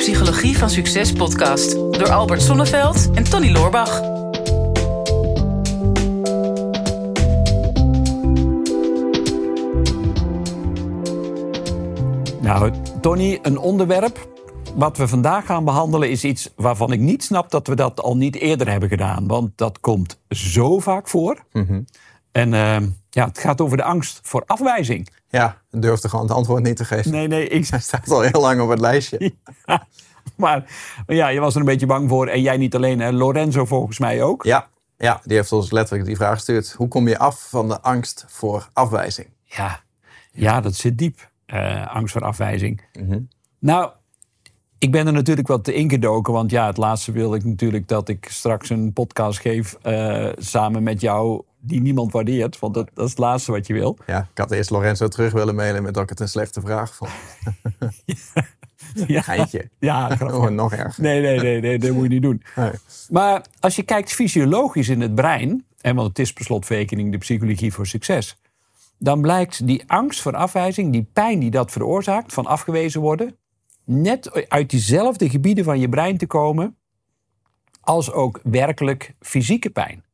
Psychologie van Succes podcast door Albert Sonneveld en Tony Loorbach. Nou, Tony, een onderwerp wat we vandaag gaan behandelen is iets waarvan ik niet snap dat we dat al niet eerder hebben gedaan. Want dat komt zo vaak voor. En uh, ja, het gaat over de angst voor afwijzing. Ja, durfde gewoon het antwoord niet te geven. Nee, nee, ik... Hij staat al heel lang op het lijstje. Ja, maar ja, je was er een beetje bang voor. En jij niet alleen, hè? Lorenzo volgens mij ook. Ja, ja, die heeft ons letterlijk die vraag gestuurd. Hoe kom je af van de angst voor afwijzing? Ja, ja dat zit diep. Uh, angst voor afwijzing. Nou, ik ben er natuurlijk wat te ingedoken. Want ja, het laatste wil ik natuurlijk dat ik straks een podcast geef uh, samen met jou die niemand waardeert. Want dat, dat, is het laatste wat je wil. Ja, ik had eerst Lorenzo terug willen mailen met dat ik het een slechte vraag vond. ja. Geintje. Ja, oh, nog erger. Nee, nee, nee, nee, dat moet je niet doen. Nee. Maar als je kijkt fysiologisch in het brein, en want het is per slotverrekening de psychologie voor succes, dan blijkt die angst voor afwijzing, die pijn die dat veroorzaakt van afgewezen worden, net uit diezelfde gebieden van je brein te komen als ook werkelijk fysieke pijn.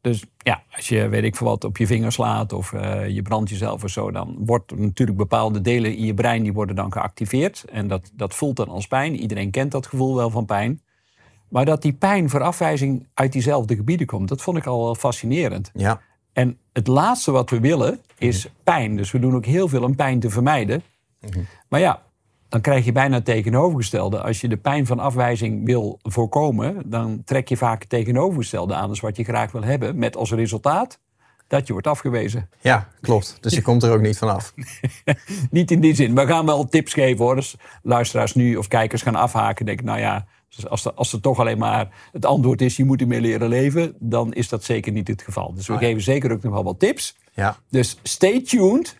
Dus ja, als je, weet ik veel wat, op je vinger slaat of uh, je brandt jezelf of zo, dan wordt natuurlijk bepaalde delen in je brein die worden dan geactiveerd. En dat, dat voelt dan als pijn. Iedereen kent dat gevoel wel van pijn. Maar dat die pijn voor afwijzing uit diezelfde gebieden komt, dat vond ik al wel fascinerend. Ja. En het laatste wat we willen is pijn. Dus we doen ook heel veel om pijn te vermijden. Mm-hmm. Maar ja, dan krijg je bijna het tegenovergestelde. Als je de pijn van afwijzing wil voorkomen, dan trek je vaak het tegenovergestelde aan als wat je graag wil hebben. Met als resultaat dat je wordt afgewezen. Ja, klopt. Dus je komt er ook niet vanaf. niet in die zin. We gaan wel tips geven hoor. Dus luisteraars nu of kijkers gaan afhaken. Denk nou ja, als er, als er toch alleen maar het antwoord is, je moet ermee leren leven, dan is dat zeker niet het geval. Dus we Oh ja. geven zeker ook nog wel wat tips. Ja. Dus stay tuned.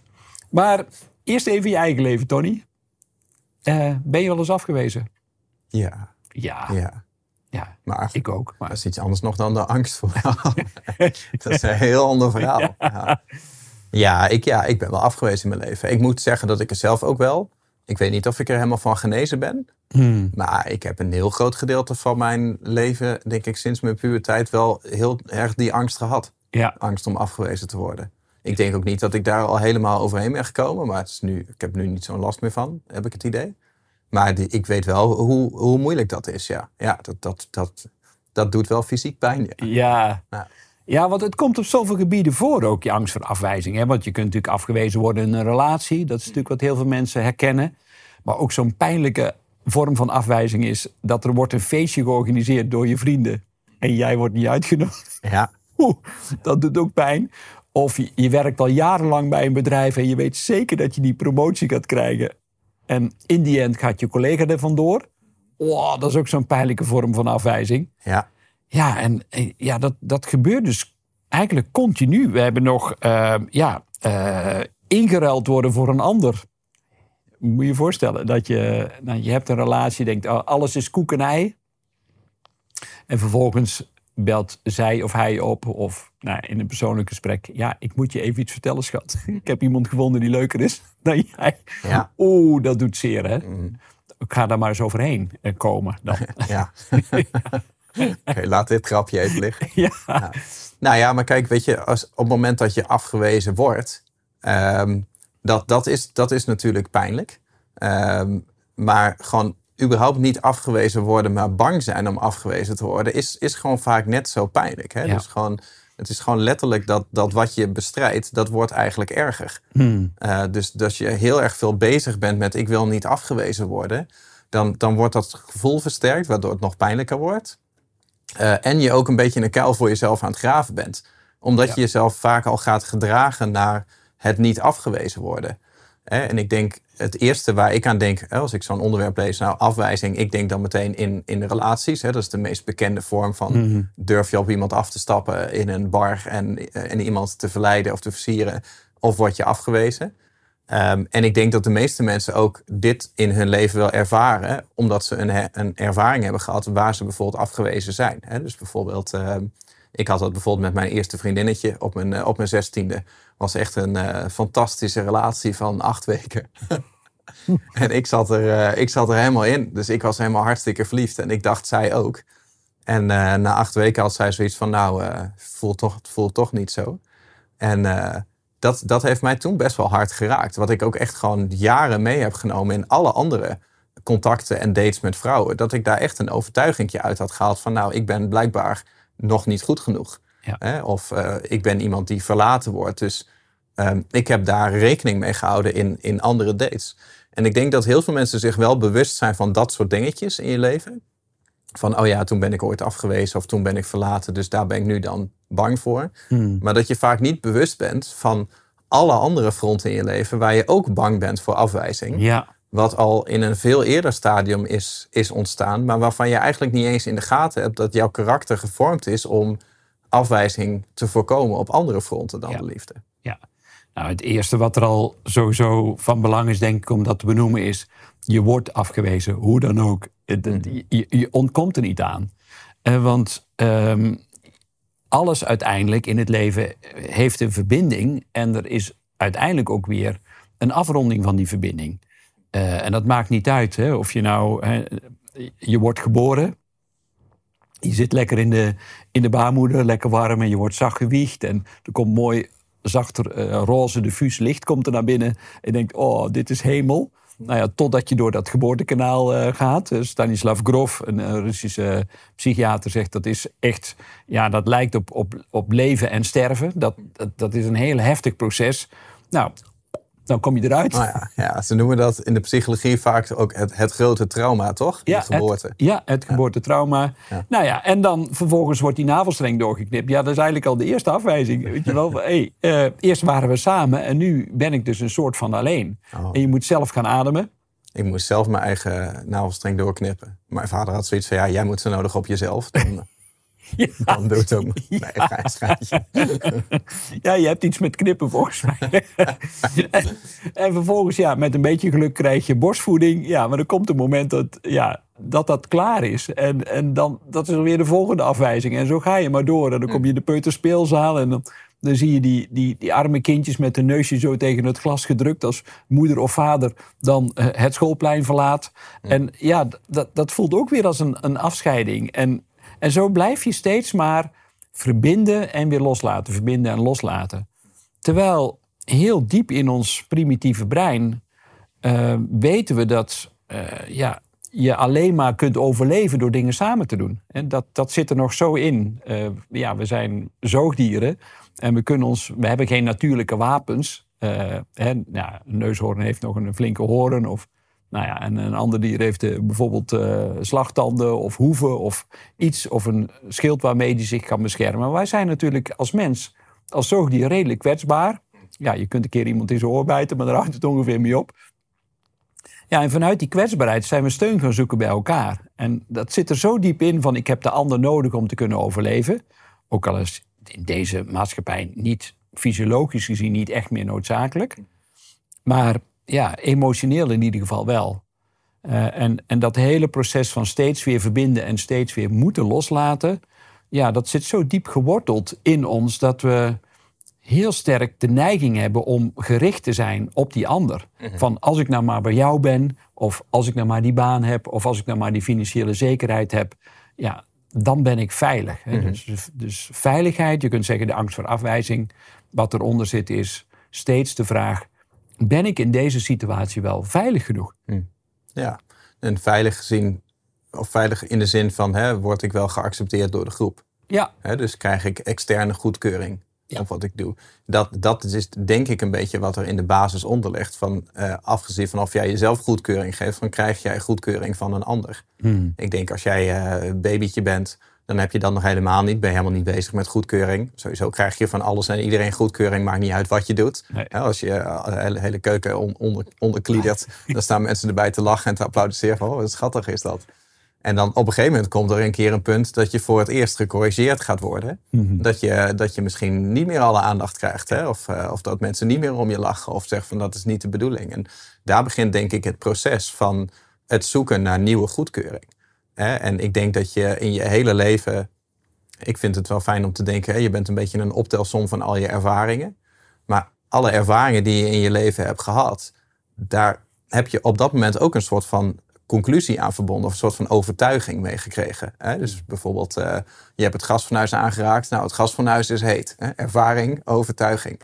Maar eerst even je eigen leven, Tony. Eh, ben je wel eens afgewezen? Ja. Ja, Ja. ja Maar ik ook. Maar dat is iets anders nog dan de angst voor. dat is een heel ander verhaal. Ja, ja, ik, ja, ik ben wel afgewezen in mijn leven. Ik moet zeggen dat ik er zelf ook wel. Ik weet niet of ik er helemaal van genezen ben. Hmm. Maar ik heb een heel groot gedeelte van mijn leven, denk ik, sinds mijn puberteit wel heel erg die angst gehad. ja, Angst om afgewezen te worden. Ik denk ook niet dat ik daar al helemaal overheen ben gekomen. Maar het is nu, ik heb nu niet zo'n last meer van, heb ik het idee. Maar die, ik weet wel hoe, hoe moeilijk dat is, ja. Ja, dat, dat, dat, dat doet wel fysiek pijn, ja. ja. Ja. Ja, want het komt op zoveel gebieden voor ook, je angst voor afwijzing. Hè? Want je kunt natuurlijk afgewezen worden in een relatie. Dat is natuurlijk wat heel veel mensen herkennen. Maar ook zo'n pijnlijke vorm van afwijzing is... dat er wordt een feestje georganiseerd door je vrienden... en jij wordt niet uitgenodigd. Ja, Oeh, dat doet ook pijn. Of je, je werkt al jarenlang bij een bedrijf... en je weet zeker dat je die promotie gaat krijgen. En in die end gaat je collega er vandoor. Oh, dat is ook zo'n pijnlijke vorm van afwijzing. ja, Ja, en en ja, dat, dat gebeurt dus eigenlijk continu. We hebben nog eh, ja, eh, ingeruild worden voor een ander. Moet je je voorstellen dat je, nou, je hebt een relatie, je denkt oh, alles is koek en ei. En vervolgens belt zij of hij op of nou, in een persoonlijk gesprek. Ja, ik moet je even iets vertellen, schat. Ik heb iemand gevonden die leuker is dan jij. Ja. Oeh, dat doet zeer, hè? Ik ga daar maar eens overheen eh, komen dan. ja. Oké, laat dit grapje even liggen. ja. Nou ja, maar kijk, weet je, als, op het moment dat je afgewezen wordt, ehm, dat, dat, is, dat is natuurlijk pijnlijk. Ehm, maar gewoon überhaupt niet afgewezen worden, maar bang zijn om afgewezen te worden, is, is gewoon vaak net zo pijnlijk. Hè? Ja. Dus gewoon, het is gewoon letterlijk dat, dat wat je bestrijdt, dat wordt eigenlijk erger. Hmm. Eh, dus als je heel erg veel bezig bent met ik wil niet afgewezen worden, dan, dan wordt dat gevoel versterkt, waardoor het nog pijnlijker wordt. Eh, en je ook een beetje in een kuil voor jezelf aan het graven bent. Omdat Ja. je jezelf vaak al gaat gedragen naar het niet afgewezen worden. Hè, en ik denk, het eerste waar ik aan denk, hè, als ik zo'n onderwerp lees, nou afwijzing, ik denk dan meteen in, in relaties. Hè, dat is de meest bekende vorm van durf je op iemand af te stappen in een bar en, eh, en iemand te verleiden of te versieren, of word je afgewezen. Ehm, en ik denk dat de meeste mensen ook dit in hun leven wel ervaren, omdat ze een, een ervaring hebben gehad waar ze bijvoorbeeld afgewezen zijn. Hè? Dus bijvoorbeeld, ehm, ik had dat bijvoorbeeld met mijn eerste vriendinnetje op mijn, eh, op mijn zestiende. Was echt een eh, fantastische relatie van acht weken. en ik zat, er, uh, ik zat er helemaal in. Dus ik was helemaal hartstikke verliefd. En ik dacht, zij ook. En na acht weken had zij zoiets van, nou, uh, voelt toch, het voelt toch niet zo. En dat, dat heeft mij toen best wel hard geraakt. Wat ik ook echt gewoon jaren mee heb genomen in alle andere contacten en dates met vrouwen. Dat ik daar echt een overtuiging uit had gehaald van, nou, ik ben blijkbaar nog niet goed genoeg. Ja. Hè? Of ik ben iemand die verlaten wordt. Dus um, ik heb daar rekening mee gehouden in, in andere dates. En ik denk dat heel veel mensen zich wel bewust zijn van dat soort dingetjes in je leven. Van, oh ja, toen ben ik ooit afgewezen of toen ben ik verlaten, dus daar ben ik nu dan bang voor. Hmm. Maar dat je vaak niet bewust bent van alle andere fronten in je leven waar je ook bang bent voor afwijzing. Ja. Wat al in een veel eerder stadium is, is ontstaan, maar waarvan je eigenlijk niet eens in de gaten hebt dat jouw karakter gevormd is om afwijzing te voorkomen op andere fronten dan de liefde. Ja. Nou, het eerste wat er al sowieso van belang is, denk ik, om dat te benoemen, is je wordt afgewezen, hoe dan ook. Mhm. Je, je ontkomt er niet aan. Uh, want um, alles uiteindelijk in het leven heeft een verbinding en er is uiteindelijk ook weer een afronding van die verbinding. Uh, en dat maakt niet uit hè, of je nou, hè, je wordt geboren, je zit lekker in de, in de baarmoeder, lekker warm en je wordt zacht gewiegd en er komt mooi zachter uh, roze diffuus licht komt er naar binnen. En je denkt, oh, dit is hemel. Nou ja, totdat je door dat geboortekanaal uh, gaat. Eh, Stanislav Grof, een Russische psychiater, zegt dat is echt, ja, dat lijkt op, op, op leven en sterven. Dat, dat, dat is een heel heftig proces. Nou, dan kom je eruit. Oh ja, ja, ze noemen dat in de psychologie vaak ook het, het grote trauma, toch? Ja, de geboorte. Het, ja, het geboortetrauma. Ja. Nou ja, en dan vervolgens wordt die navelstreng doorgeknipt. Ja, dat is eigenlijk al de eerste afwijzing. Weet je wel, hey, uh, eerst waren we samen en nu ben ik dus een soort van alleen. Oh. En je moet zelf gaan ademen. Ik moest zelf mijn eigen navelstreng doorknippen. Mijn vader had zoiets van, ja, jij moet zo nodig op jezelf. Dan, ja. Dan doet. Nee, ja. ja, je hebt iets met knippen volgens mij. en, en, vervolgens, ja, met een beetje geluk krijg je borstvoeding. Ja, maar er komt een moment dat ja, dat, dat klaar is. En, en dan, dat is alweer de volgende afwijzing. En zo ga je maar door. En dan kom je in de peuterspeelzaal en dan, dan zie je die, die, die arme kindjes met hun neusje zo tegen het glas gedrukt als moeder of vader dan eh, het schoolplein verlaat. En ja, dat, dat voelt ook weer als een, een afscheiding. En en zo blijf je steeds maar verbinden en weer loslaten, verbinden en loslaten. Terwijl heel diep in ons primitieve brein uh, weten we dat uh, ja, je alleen maar kunt overleven door dingen samen te doen. En dat, dat zit er nog zo in. Uh, ja, we zijn zoogdieren en we, kunnen ons, we hebben geen natuurlijke wapens. Hè, nou, een neushoorn heeft nog een flinke hoorn of nou ja, en een ander dier heeft uh, bijvoorbeeld uh, slagtanden of hoeven of iets of een schild waarmee die zich kan beschermen. Wij zijn natuurlijk als mens, als zoogdier, redelijk kwetsbaar. Ja, je kunt een keer iemand in zijn oor bijten, maar daar houdt het ongeveer mee op. Ja, en vanuit die kwetsbaarheid zijn we steun gaan zoeken bij elkaar. En dat zit er zo diep in van ik heb de ander nodig om te kunnen overleven. Ook al is in deze maatschappij niet fysiologisch gezien niet echt meer noodzakelijk. Maar ja, emotioneel in ieder geval wel. Uh, en, en dat hele proces van steeds weer verbinden en steeds weer moeten loslaten, ja, dat zit zo diep geworteld in ons dat we heel sterk de neiging hebben om gericht te zijn op die ander. Mhm. Van als ik nou maar bij jou ben, of als ik nou maar die baan heb, of als ik nou maar die financiële zekerheid heb, ja, dan ben ik veilig. Mhm. dus, dus veiligheid, je kunt zeggen de angst voor afwijzing. Wat eronder zit is steeds de vraag: ben ik in deze situatie wel veilig genoeg? Hm. Ja, en veilig gezien, of veilig in de zin van, hè, word ik wel geaccepteerd door de groep? Ja. Hè, dus krijg ik externe goedkeuring ja. op wat ik doe. Dat, dat is denk ik een beetje wat er in de basis onder ligt. Van, uh, afgezien van of jij jezelf goedkeuring geeft, dan krijg jij goedkeuring van een ander. Hm. Ik denk als jij uh, babytje bent, dan heb je dat nog helemaal niet. Ben je helemaal niet bezig met goedkeuring. Sowieso krijg je van alles en iedereen goedkeuring. Maakt niet uit wat je doet. als je eh, de hele, hele keuken onder, onderkliedert, dan staan mensen erbij te lachen en te applaudisseren. Van, oh, wat schattig is dat. En dan op een gegeven moment komt er een keer een punt dat je voor het eerst gecorrigeerd gaat worden. Mhm. dat, je, dat je misschien niet meer alle aandacht krijgt. Hè? Of, uh, of dat mensen niet meer om je lachen. Of zeggen van dat is niet de bedoeling. En daar begint denk ik het proces van het zoeken naar nieuwe goedkeuring. En ik denk dat je in je hele leven. Ik vind het wel fijn om te denken, je bent een beetje een optelsom van al je ervaringen. Maar alle ervaringen die je in je leven hebt gehad, daar heb je op dat moment ook een soort van conclusie aan verbonden of een soort van overtuiging meegekregen. Dus bijvoorbeeld, uh, je hebt het gasfornuis aangeraakt. Nou, het gasfornuis is heet. Hè? Ervaring, overtuiging.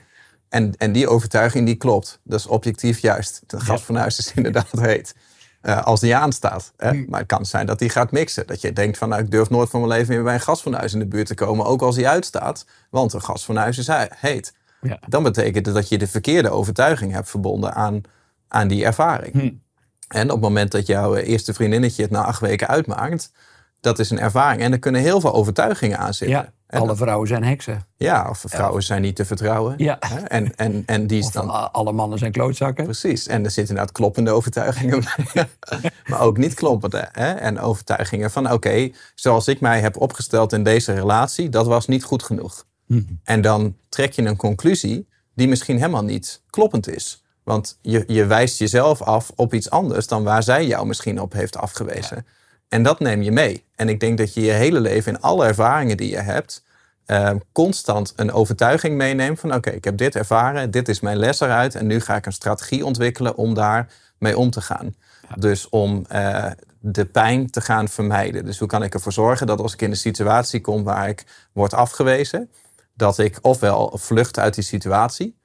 En, en die overtuiging die klopt. Dat is objectief juist. Het gasfornuis is inderdaad heet. Uh, als die aanstaat. Hè? Hmm. Maar het kan zijn dat die gaat mixen. Dat je denkt van nou, ik durf nooit van mijn leven meer bij een gasfornuis in de buurt te komen. Ook als die uitstaat. Want een gasfornuis is heet. Ja. Dan betekent het dat je de verkeerde overtuiging hebt verbonden aan, aan die ervaring. Hmm. En op het moment dat jouw eerste vriendinnetje het na acht weken uitmaakt, dat is een ervaring. En er kunnen heel veel overtuigingen aan zitten. Ja, alle vrouwen zijn heksen. Ja, of vrouwen zijn niet te vertrouwen. Ja. En, en, en die is dan... alle mannen zijn klootzakken. Precies. En er zitten inderdaad kloppende overtuigingen maar ook niet kloppende. Hè? En overtuigingen van, oké, zoals ik mij heb opgesteld in deze relatie, dat was niet goed genoeg. Hm. En dan trek je een conclusie die misschien helemaal niet kloppend is. Want je, je wijst jezelf af op iets anders dan waar zij jou misschien op heeft afgewezen. En dat neem je mee. En ik denk dat je je hele leven in alle ervaringen die je hebt, ehm, constant een overtuiging meeneemt van oké, ik heb dit ervaren, dit is mijn les eruit en nu ga ik een strategie ontwikkelen om daar mee om te gaan. Dus om uh, de pijn te gaan vermijden. Dus hoe kan ik ervoor zorgen dat als ik in een situatie kom waar ik word afgewezen, dat ik ofwel vlucht uit die situatie,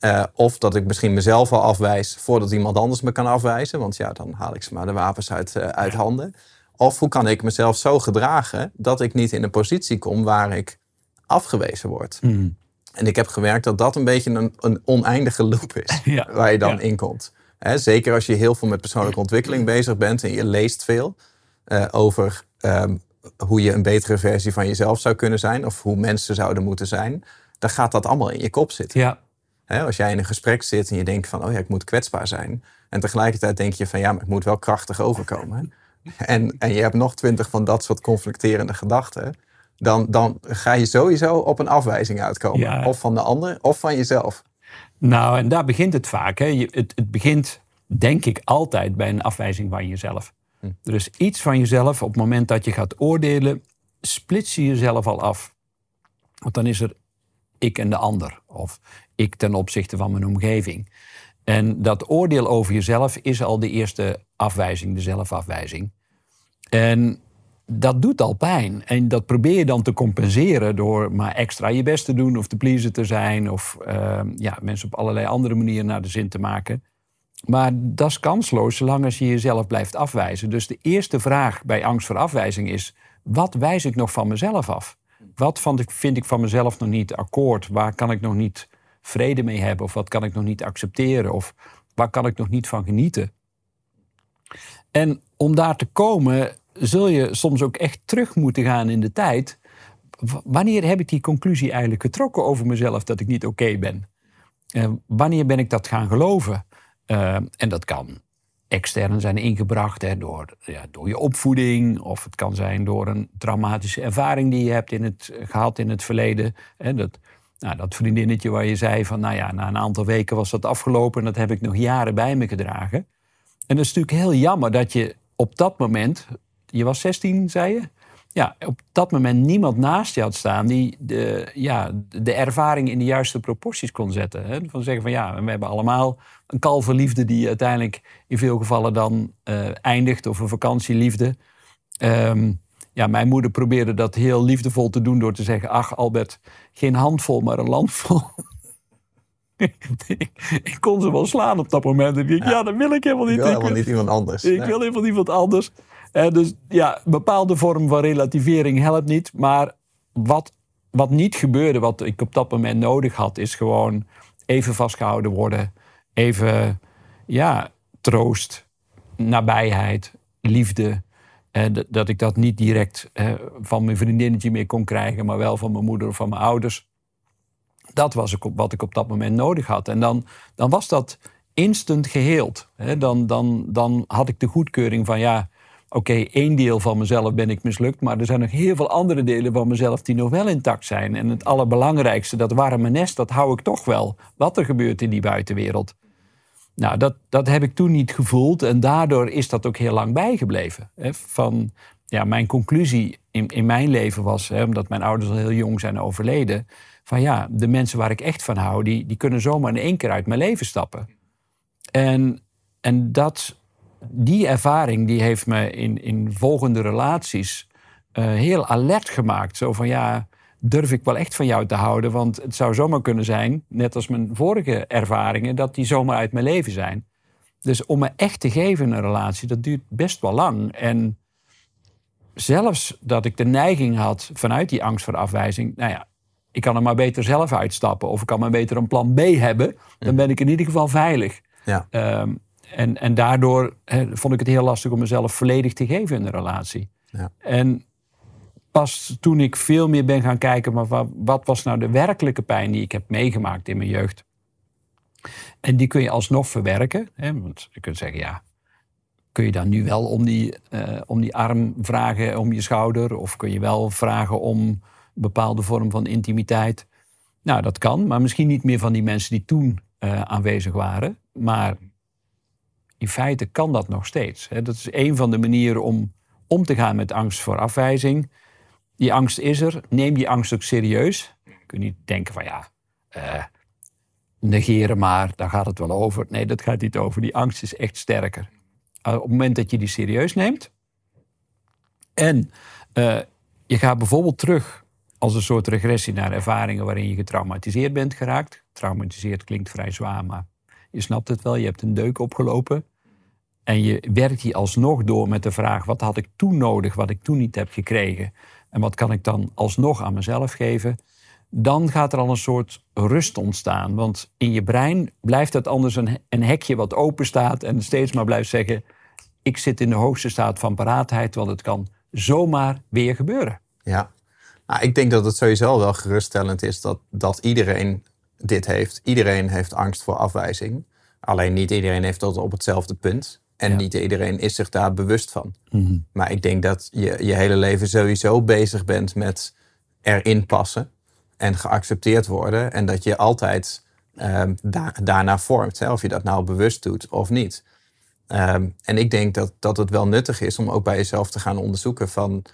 uh, of dat ik misschien mezelf al afwijs voordat iemand anders me kan afwijzen. Want ja, dan haal ik ze maar de wapens uit, uh, uit handen. Of hoe kan ik mezelf zo gedragen dat ik niet in een positie kom waar ik afgewezen word. Mm. En ik heb gemerkt dat dat een beetje een, een oneindige loop is ja. waar je dan ja. in komt. He, zeker als je heel veel met persoonlijke ontwikkeling bezig bent en je leest veel uh, over um, hoe je een betere versie van jezelf zou kunnen zijn of hoe mensen zouden moeten zijn, dan gaat dat allemaal in je kop zitten. Ja als jij in een gesprek zit en je denkt van, oh ja, ik moet kwetsbaar zijn. En tegelijkertijd denk je van, ja, maar ik moet wel krachtig overkomen. en, en je hebt nog twintig van dat soort conflicterende gedachten. Dan, dan ga je sowieso op een afwijzing uitkomen. Of van de ander, of van jezelf. Nou, en daar begint het vaak. Hè. het, het begint, denk ik, altijd bij een afwijzing van jezelf. Hm. Er is iets van jezelf, op het moment dat je gaat oordelen, splits je jezelf al af. Want dan is er ik en de ander. Of ik ten opzichte van mijn omgeving. En dat oordeel over jezelf is al de eerste afwijzing, de zelfafwijzing. En dat doet al pijn. En dat probeer je dan te compenseren door maar extra je best te doen of te pleasen te zijn. Of uh, ja, mensen op allerlei andere manieren naar de zin te maken. Maar dat is kansloos zolang als je jezelf blijft afwijzen. Dus de eerste vraag bij angst voor afwijzing is: wat wijs ik nog van mezelf af? Wat vind ik van mezelf nog niet akkoord? Waar kan ik nog niet vrede mee hebben? Of wat kan ik nog niet accepteren? Of waar kan ik nog niet van genieten? En om daar te komen, zul je soms ook echt terug moeten gaan in de tijd. Wanneer heb ik die conclusie eigenlijk getrokken over mezelf dat ik niet oké ben? Uh, wanneer ben ik dat gaan geloven? Uh, en dat kan extern zijn ingebracht hè, door, ja, door je opvoeding, of het kan zijn door een traumatische ervaring die je hebt in het, gehad in het verleden. Hè, dat, nou, dat vriendinnetje waar je zei van, nou ja, na een aantal weken was dat afgelopen en dat heb ik nog jaren bij me gedragen. En dat is natuurlijk heel jammer dat je op dat moment, je was 16, zei je? Ja, op dat moment niemand naast je had staan die de, ja, de ervaring in de juiste proporties kon zetten. Hè? Van zeggen van ja, we hebben allemaal een kalverliefde die uiteindelijk in veel gevallen dan uh, eindigt, of een vakantieliefde. Um, ja, mijn moeder probeerde dat heel liefdevol te doen door te zeggen: Ach, Albert, geen handvol, maar een landvol. ik kon ze wel slaan op dat moment. En ik, ja, ja dat wil ik helemaal niet. Ik wil helemaal niet iemand anders. Ik wil helemaal niemand anders. Uh, dus ja, een bepaalde vorm van relativering helpt niet. Maar wat, wat niet gebeurde, wat ik op dat moment nodig had, is gewoon even vastgehouden worden. Even, ja, troost, nabijheid, liefde. Dat ik dat niet direct van mijn vriendinnetje meer kon krijgen, maar wel van mijn moeder of van mijn ouders. Dat was wat ik op dat moment nodig had. En dan, dan was dat instant geheeld. Dan, dan, dan had ik de goedkeuring van ja, oké, één deel van mezelf ben ik mislukt, maar er zijn nog heel veel andere delen van mezelf die nog wel intact zijn. En het allerbelangrijkste, dat warme nest, dat hou ik toch wel, wat er gebeurt in die buitenwereld. Nou, dat, dat heb ik toen niet gevoeld en daardoor is dat ook heel lang bijgebleven. Hè, van, ja, mijn conclusie in, in mijn leven was, hè, omdat mijn ouders al heel jong zijn overleden, van ja, de mensen waar ik echt van hou, die, die kunnen zomaar in één keer uit mijn leven stappen. En en dat, die ervaring die heeft me in, in volgende relaties uh, heel alert gemaakt. Zo van ja, durf ik wel echt van jou te houden? Want het zou zomaar kunnen zijn, net als mijn vorige ervaringen, dat die zomaar uit mijn leven zijn. Dus om me echt te geven in een relatie, dat duurt best wel lang. En zelfs dat ik de neiging had vanuit die angst voor afwijzing, nou ja, ik kan er maar beter zelf uitstappen of ik kan maar beter een plan B hebben, dan ben ik in ieder geval veilig. Ja. Ehm, en, en daardoor vond ik het heel lastig om mezelf volledig te geven in een relatie. Ja. En pas toen ik veel meer ben gaan kijken, maar wat, was nou de werkelijke pijn die ik heb meegemaakt in mijn jeugd? En die kun je alsnog verwerken. Hè? Want je kunt zeggen, ja, kun je dan nu wel om die, uh, om die arm vragen, om je schouder? Of kun je wel vragen om een bepaalde vorm van intimiteit? Nou, dat kan, maar misschien niet meer van die mensen die toen uh, aanwezig waren. Maar in feite kan dat nog steeds. Hè? Dat is een van de manieren om om te gaan met angst voor afwijzing. Die angst is er. Neem die angst ook serieus. Je kunt niet denken van ja, uh, negeren maar, daar gaat het wel over. Nee, dat gaat niet over. Die angst is echt sterker. Uh, op het moment dat je die serieus neemt en uh, je gaat bijvoorbeeld terug als een soort regressie naar ervaringen waarin je getraumatiseerd bent geraakt. Traumatiseerd klinkt vrij zwaar, maar je snapt het wel. Je hebt een deuk opgelopen. En je werkt die alsnog door met de vraag: wat had ik toen nodig, wat ik toen niet heb gekregen? En wat kan ik dan alsnog aan mezelf geven? Dan gaat er al een soort rust ontstaan. Want in je brein blijft het anders een, een hekje wat open staat en steeds maar blijft zeggen: Ik zit in de hoogste staat van paraatheid, want het kan zomaar weer gebeuren. Ja, nou, ik denk dat het sowieso wel geruststellend is dat, dat iedereen dit heeft. Iedereen heeft angst voor afwijzing. Alleen niet iedereen heeft dat op hetzelfde punt. En niet iedereen is zich daar bewust van. Mhm. Maar ik denk dat je je hele leven sowieso bezig bent met erin passen en geaccepteerd worden. En dat je altijd um, daarna vormt. Hè, of je dat nou bewust doet of niet. Um, en ik denk dat, dat het wel nuttig is om ook bij jezelf te gaan onderzoeken van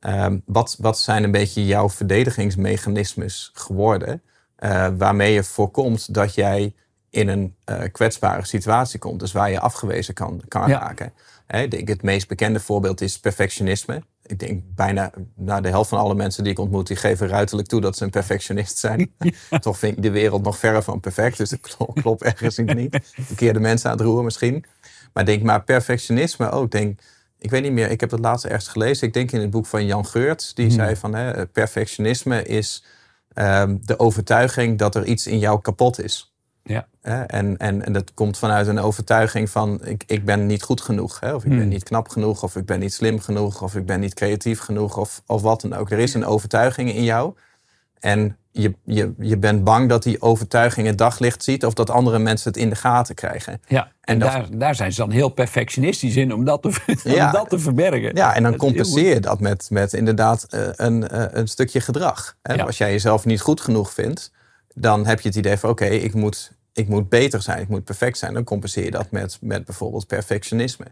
um, wat, wat zijn een beetje jouw verdedigingsmechanismes geworden. Uh, waarmee je voorkomt dat jij in een uh, kwetsbare situatie komt. Dus waar je afgewezen kan, kan raken. Hè, denk, het meest bekende voorbeeld is perfectionisme. Ik denk bijna nou, de helft van alle mensen die ik ontmoet, die geven ruiterlijk toe dat ze een perfectionist zijn. Toch vind ik de wereld nog verre van perfect. Dus dat klopt, ergens niet. Verkeerde mensen aan het roeren misschien. Maar denk maar perfectionisme ook. Denk, ik weet niet meer, ik heb het laatst ergens gelezen. Ik denk in het boek van Jan Geurt. Die hmm. zei van hè, perfectionisme is um, de overtuiging dat er iets in jou kapot is. Ja. En, en, en dat komt vanuit een overtuiging van ik, ik ben niet goed genoeg. Hè? Of ik ben hmm. niet knap genoeg, of ik ben niet slim genoeg, of ik ben niet creatief genoeg, of, of wat dan ook. Er is een overtuiging in jou. En je, je, je bent bang dat die overtuiging het daglicht ziet of dat andere mensen het in de gaten krijgen. Ja, en, daar, daar zijn ze dan heel perfectionistisch in om dat te, om dat te verbergen. Ja, en dan compenseer je dat met, met inderdaad eh, een, eh, een stukje gedrag. Hè? Als jij jezelf niet goed genoeg vindt, dan heb je het idee van oké, ik, moet, ik moet beter zijn, ik moet perfect zijn. Dan compenseer je dat met, met bijvoorbeeld perfectionisme.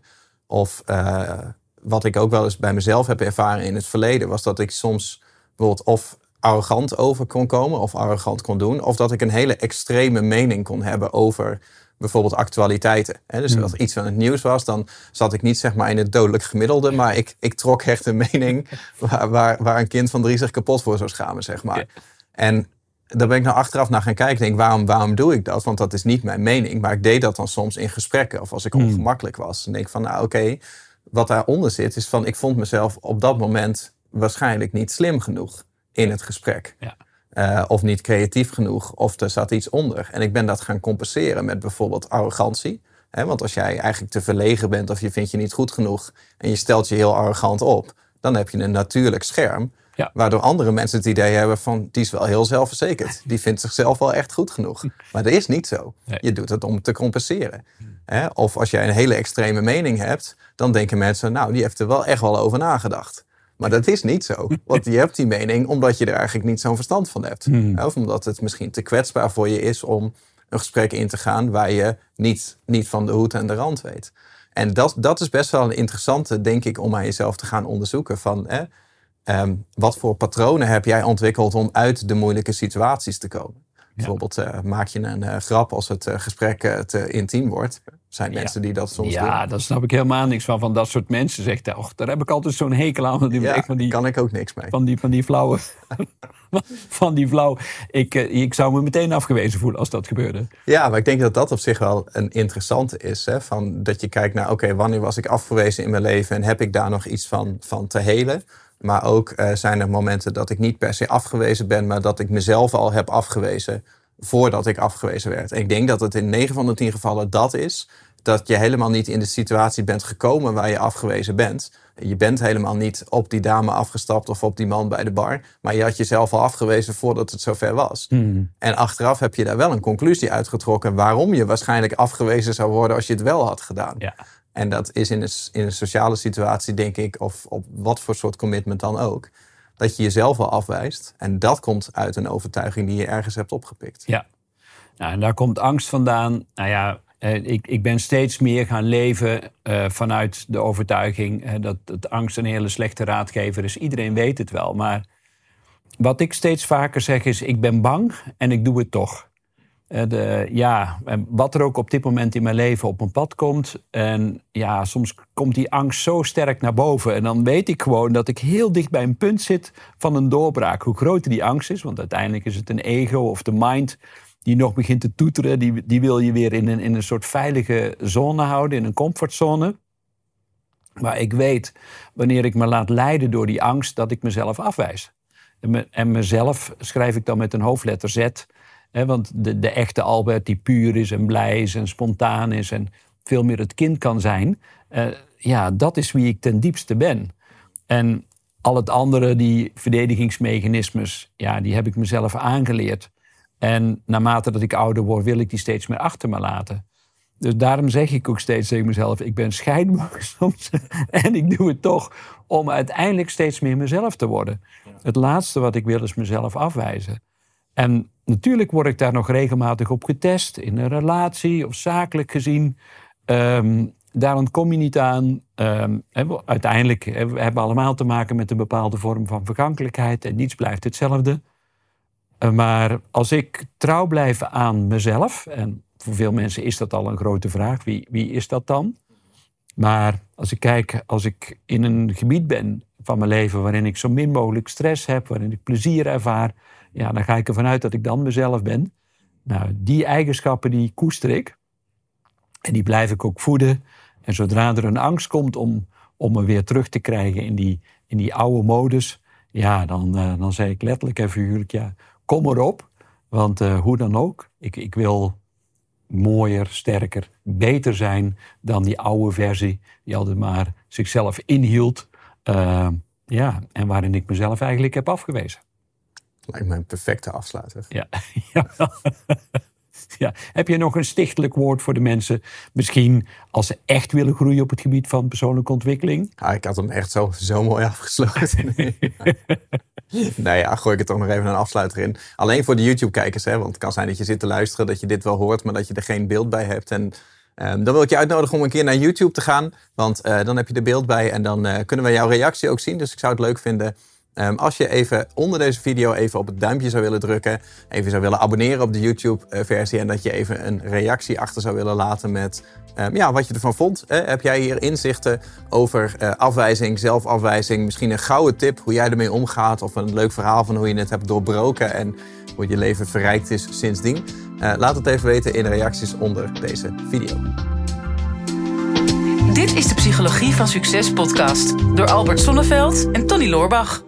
Of uh, wat ik ook wel eens bij mezelf heb ervaren in het verleden, was dat ik soms bijvoorbeeld of arrogant over kon komen of arrogant kon doen, of dat ik een hele extreme mening kon hebben over bijvoorbeeld actualiteiten. Dus hmm. als iets van het nieuws was, dan zat ik niet zeg maar in het dodelijk gemiddelde, maar ik, ik trok echt een mening waar, waar, waar een kind van drie zich kapot voor zou schamen, zeg maar. En daar ben ik nou achteraf naar gaan kijken. Denk, waarom, waarom doe ik dat? Want dat is niet mijn mening. Maar ik deed dat dan soms in gesprekken. Of als ik hmm. ongemakkelijk was. Dan denk ik van, nou oké. wat daaronder zit is van, ik vond mezelf op dat moment waarschijnlijk niet slim genoeg in het gesprek. Ja. Uh, of niet creatief genoeg. Of er zat iets onder. En ik ben dat gaan compenseren met bijvoorbeeld arrogantie. want als jij eigenlijk te verlegen bent of je vindt je niet goed genoeg en je stelt je heel arrogant op, dan heb je een natuurlijk scherm ja. Waardoor andere mensen het idee hebben van die is wel heel zelfverzekerd. Die vindt zichzelf wel echt goed genoeg. Maar dat is niet zo. Je doet het om te compenseren. Of als jij een hele extreme mening hebt, dan denken mensen, nou, die heeft er wel echt wel over nagedacht. Maar dat is niet zo. Want je hebt die mening omdat je er eigenlijk niet zo'n verstand van hebt. Hmm. Of omdat het misschien te kwetsbaar voor je is om een gesprek in te gaan waar je niet, niet van de hoed en de rand weet. En dat, dat is best wel een interessante, denk ik, om aan jezelf te gaan onderzoeken. Van, hè, Ehm, wat voor patronen heb jij ontwikkeld om uit de moeilijke situaties te komen? Bijvoorbeeld uh, maak je een uh, grap als het uh, gesprek te intiem wordt. Zijn mensen die dat soms ja, doen. Ja, daar snap ik helemaal niks van. Van dat soort mensen zegt, och, daar heb ik altijd zo'n hekel aan. Die, ja, van die, kan ik ook niks mee. Van die, van die flauwe... van die flauw. Ik, ik zou me meteen afgewezen voelen als dat gebeurde. Ja, maar ik denk dat dat op zich wel een interessante is. Hè? Van dat je kijkt naar, oké, wanneer was ik afgewezen in mijn leven... en heb ik daar nog iets van, van te helen? Maar ook uh, zijn er momenten dat ik niet per se afgewezen ben, maar dat ik mezelf al heb afgewezen voordat ik afgewezen werd. En ik denk dat het in 9 van de 10 gevallen dat is. Dat je helemaal niet in de situatie bent gekomen waar je afgewezen bent. Je bent helemaal niet op die dame afgestapt of op die man bij de bar. Maar je had jezelf al afgewezen voordat het zover was. Hmm. En achteraf heb je daar wel een conclusie uitgetrokken waarom je waarschijnlijk afgewezen zou worden als je het wel had gedaan. Ja. En dat is in een, in een sociale situatie, denk ik, of op wat voor soort commitment dan ook, dat je jezelf al afwijst. En dat komt uit een overtuiging die je ergens hebt opgepikt. Ja, nou, en daar komt angst vandaan. Nou ja, eh, ik, ik ben steeds meer gaan leven uh, vanuit de overtuiging dat, dat angst een hele slechte raadgever is. Iedereen weet het wel. Maar wat ik steeds vaker zeg is: ik ben bang en ik doe het toch. Uh, de, ja, wat er ook op dit moment in mijn leven op mijn pad komt. En ja, soms komt die angst zo sterk naar boven. En dan weet ik gewoon dat ik heel dicht bij een punt zit van een doorbraak. Hoe groter die angst is, want uiteindelijk is het een ego of de mind die nog begint te toeteren. Die, die wil je weer in een, in een soort veilige zone houden, in een comfortzone. Maar ik weet, wanneer ik me laat leiden door die angst, dat ik mezelf afwijs. En, en mezelf schrijf ik dan met een hoofdletter Z want de, de echte Albert die puur is en blij is en spontaan is en veel meer het kind kan zijn, uh, ja, dat is wie ik ten diepste ben. En al het andere, die verdedigingsmechanismes, ja, die heb ik mezelf aangeleerd. En naarmate dat ik ouder word, wil ik die steeds meer achter me laten. Dus daarom zeg ik ook steeds tegen mezelf: ik ben scheidbang soms. en ik doe het toch om uiteindelijk steeds meer mezelf te worden. Het laatste wat ik wil is mezelf afwijzen. En natuurlijk word ik daar nog regelmatig op getest, in een relatie of zakelijk gezien. Um, daar ontkom je niet aan. Um, uiteindelijk hebben we allemaal te maken met een bepaalde vorm van vergankelijkheid en niets blijft hetzelfde. Uh, maar als ik trouw blijf aan mezelf, en voor veel mensen is dat al een grote vraag, wie, wie is dat dan? Maar als ik kijk, als ik in een gebied ben van mijn leven waarin ik zo min mogelijk stress heb, waarin ik plezier ervaar, ja, dan ga ik ervan uit dat ik dan mezelf ben. Nou, die eigenschappen die koester ik. En die blijf ik ook voeden. En zodra er een angst komt om, om me weer terug te krijgen in die, in die oude modus, ja, dan, uh, dan zeg ik letterlijk en figuurlijk, ja, kom erop. Want uh, hoe dan ook, ik, ik wil mooier, sterker, beter zijn dan die oude versie die altijd maar zichzelf inhield. Uh, ja, en waarin ik mezelf eigenlijk heb afgewezen. Lijkt me een perfecte afsluiter. Ja. ja. Heb je nog een stichtelijk woord voor de mensen? Misschien als ze echt willen groeien op het gebied van persoonlijke ontwikkeling? Ah, ik had hem echt zo, zo mooi afgesloten. nee, ja, gooi ik er toch nog even een afsluiter in. Alleen voor de YouTube-kijkers, hè, want het kan zijn dat je zit te luisteren, dat je dit wel hoort, maar dat je er geen beeld bij hebt. En um, dan wil ik je uitnodigen om een keer naar YouTube te gaan, want uh, dan heb je er beeld bij en dan uh, kunnen we jouw reactie ook zien. Dus ik zou het leuk vinden Um, als je even onder deze video even op het duimpje zou willen drukken, even zou willen abonneren op de YouTube-versie en dat je even een reactie achter zou willen laten met um, ja, wat je ervan vond. Heb jij hier inzichten over afwijzing, zelfafwijzing, misschien een gouden tip hoe jij ermee omgaat of een leuk verhaal van hoe je het hebt doorbroken en hoe je leven verrijkt is sindsdien? Uh, laat het even weten in de reacties onder deze video. Dit is de Psychologie van Succes podcast door Albert Sonneveld en Tony Loorbach.